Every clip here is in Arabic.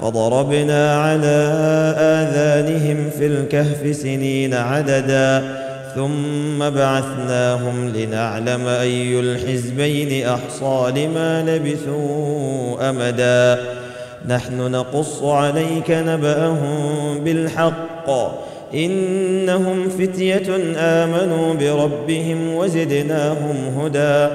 فضربنا على آذانهم في الكهف سنين عددا ثم بعثناهم لنعلم أي الحزبين أحصى لما لبثوا أمدا. نحن نقص عليك نبأهم بالحق. إنهم فتية آمنوا بربهم وزدناهم هدى.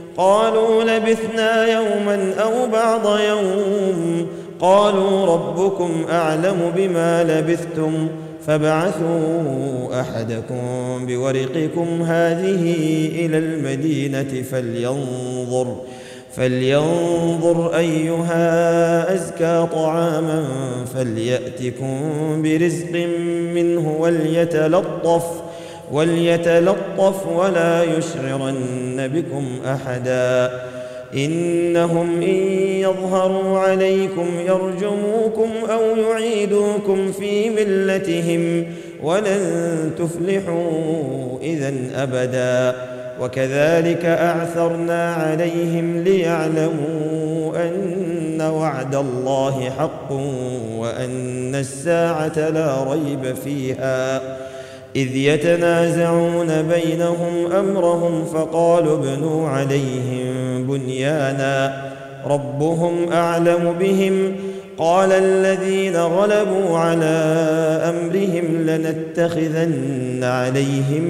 قالوا لبثنا يوما أو بعض يوم. قالوا ربكم أعلم بما لبثتم. فابعثوا أحدكم بورقكم هذه إلى المدينة فلينظر فلينظر أيها أزكى طعاما فليأتكم برزق منه وليتلطف وليتلطف ولا يشعرن بكم أحدا. إنهم إن يظهروا عليكم يرجموكم أو يعيدوكم في ملتهم ولن تفلحوا اذا أبدا. وكذلك أعثرنا عليهم ليعلموا أن وعد الله حق وأن الساعة لا ريب فيها. إذ يتنازعون بينهم أمرهم فقالوا ابنوا عليهم بنيانا ربهم أعلم بهم قال الذين غلبوا على أمرهم لنتخذن عليهم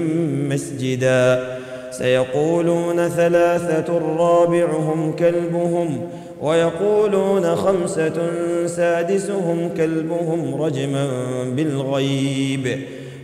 مسجدا سيقولون ثلاثة رابعهم كلبهم ويقولون خمسة سادسهم كلبهم رجما بالغيب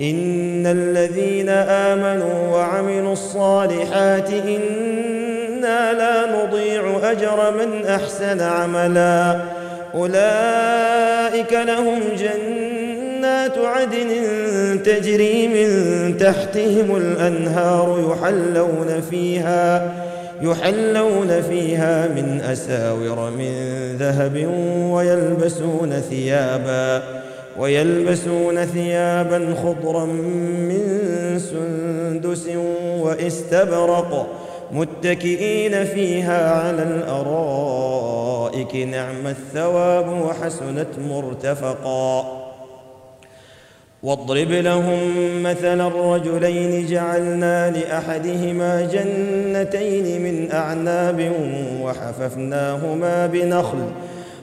إن الذين آمنوا وعملوا الصالحات إنا لا نضيع أجر من أحسن عملا. أولئك لهم جنات عدن تجري من تحتهم الأنهار يحلون فيها يحلون فيها من أساور من ذهب ويلبسون ثيابا. ويلبسون ثيابا خضرا من سندس واستبرق متكئين فيها على الأرائك. نعم الثواب وحسنت مرتفقا. واضرب لهم مثلا الرجلين. جعلنا لأحدهما جنتين من أعناب وحففناهما بنخل.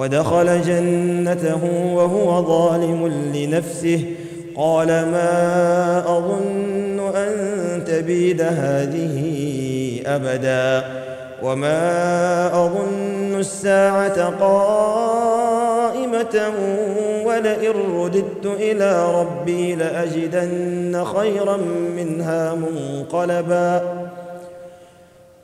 ودخل جنته وهو ظالم لنفسه. قال ما أظن أن تبيد هذه أبدا وما أظن الساعة قائمة ولئن رددت إلى ربي لأجدن خيرا منها منقلبا.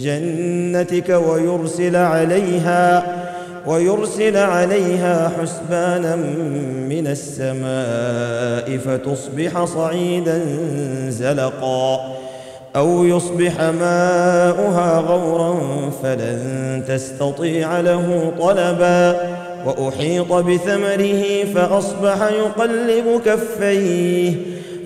جنتك ويرسل عليها ويرسل عليها حسبانا من السماء فتصبح صعيدا زلقا أو يصبح ماؤها غورا فلن تستطيع له طلبا. وأحيط بثمره فأصبح يقلب كفيه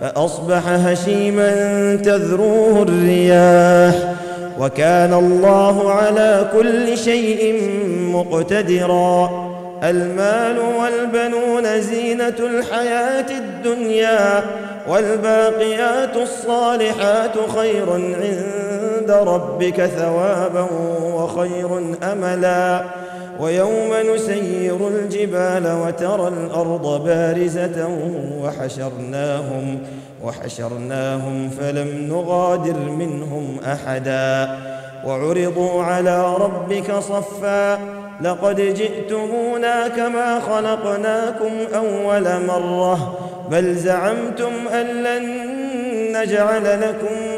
فأصبح هشيما تذروه الرياح وكان الله على كل شيء مقتدرا المال والبنون زينة الحياة الدنيا والباقيات الصالحات خير عند ربك ثوابا وخير أملا. ويوم نسير الجبال وترى الأرض بارزة وحشرناهم وحشرناهم فلم نغادر منهم أحدا. وعرضوا على ربك صفا لقد جئتمونا كما خلقناكم أول مرة بل زعمتم أن لن نجعل لكم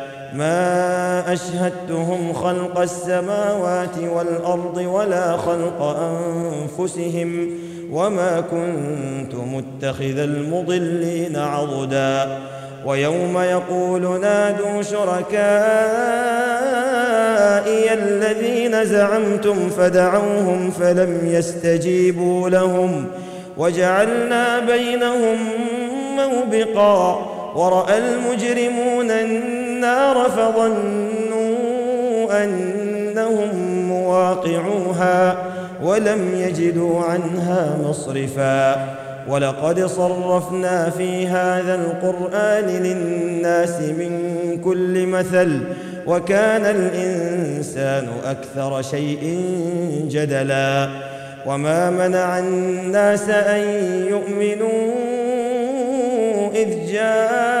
ما أشهدتهم خلق السماوات والأرض ولا خلق أنفسهم وما كنت متخذ المضلين عضدا. ويوم يقول نادوا شركائي الذين زعمتم فدعوهم فلم يستجيبوا لهم. وجعلنا بينهم موبقا. ورأى المجرمون النار فظنوا أنهم مواقعوها ولم يجدوا عنها مصرفا. ولقد صرفنا في هذا القرآن للناس من كل مثل وكان الإنسان أكثر شيء جدلا. وما منع الناس أن يؤمنوا إذ جاءهم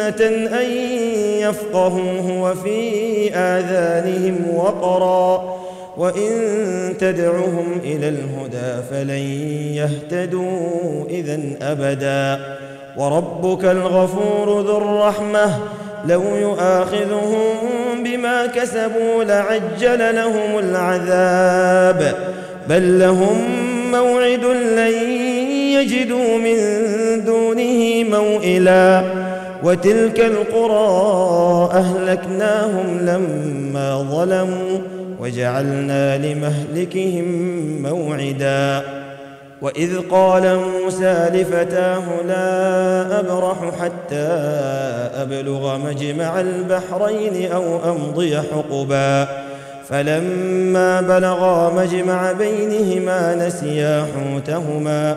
اكنه أن يفقهوه وفي آذانهم وقرا وإن تدعهم إلى الهدى فلن يهتدوا اذا أبدا وربك الغفور ذو الرحمة لو يؤاخذهم بما كسبوا لعجل لهم العذاب بل لهم موعد لن يجدوا من دونه موئلا وتلك القرى أهلكناهم لما ظلموا وجعلنا لمهلكهم موعدا. وإذ قال موسى لفتاه لا أبرح حتى أبلغ مجمع البحرين أو أمضي حقبا. فلما بلغا مجمع بينهما نسيا حوتهما.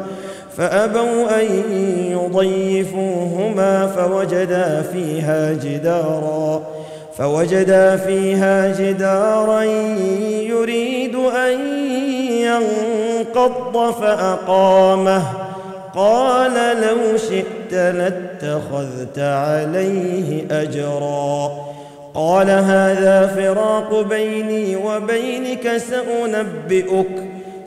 فأبوا أن يضيفوهما فوجدا فيها جدارا فوجدا فيها جدارا يريد أن ينقض فأقامه. قال لو شئت لاتخذت عليه أجرا. قال هذا فراق بيني وبينك سأنبئك.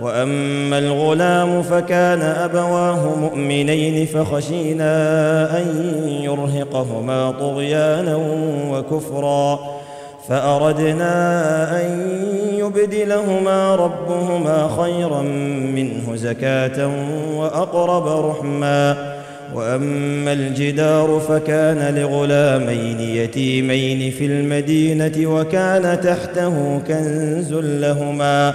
وأما الغلام فكان أبواه مؤمنين فخشينا أن يرهقهما طغيانا وكفرا فأردنا أن يبدلهما ربهما خيرا منه زكاة وأقرب رحما وأما الجدار فكان لغلامين يتيمين في المدينة وكان تحته كنز لهما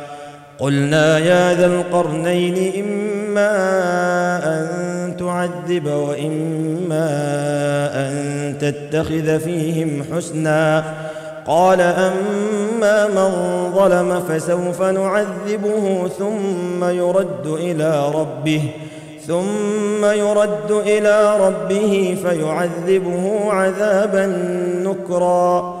قلنا يا ذا القرنين إما أن تعذب وإما أن تتخذ فيهم حسنا. قال أما من ظلم فسوف نعذبه ثم يرد إلى ربه ثم يرد إلى ربه فيعذبه عذابا نكرا.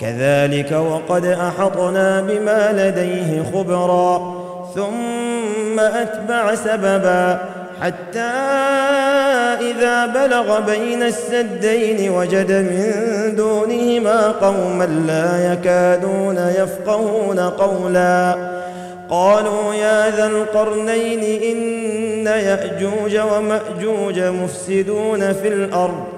كذلك وقد أحطنا بما لديه خبرا ثم أتبع سببا حتى إذا بلغ بين السدين وجد من دونهما قوما لا يكادون يفقهون قولا قالوا يا ذا القرنين إن يأجوج ومأجوج مفسدون في الأرض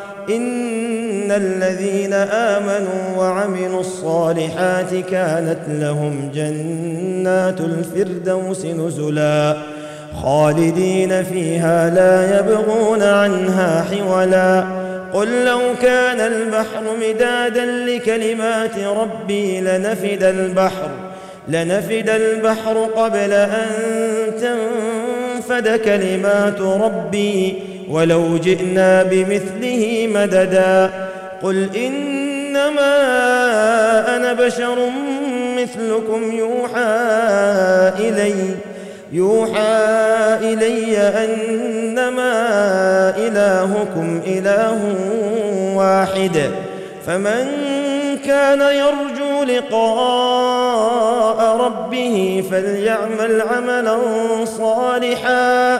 ان الذين امنوا وعملوا الصالحات كانت لهم جنات الفردوس نزلا خالدين فيها لا يبغون عنها حولا قل لو كان البحر مدادا لكلمات ربي لنفد البحر لنفد البحر قبل ان تنفد كلمات ربي ولو جئنا بمثله مددا. قل إنما أنا بشر مثلكم يوحى إلي يوحى إلي أنما إلهكم إله واحد. فمن كان يرجو لقاء ربه فليعمل عملا صالحا.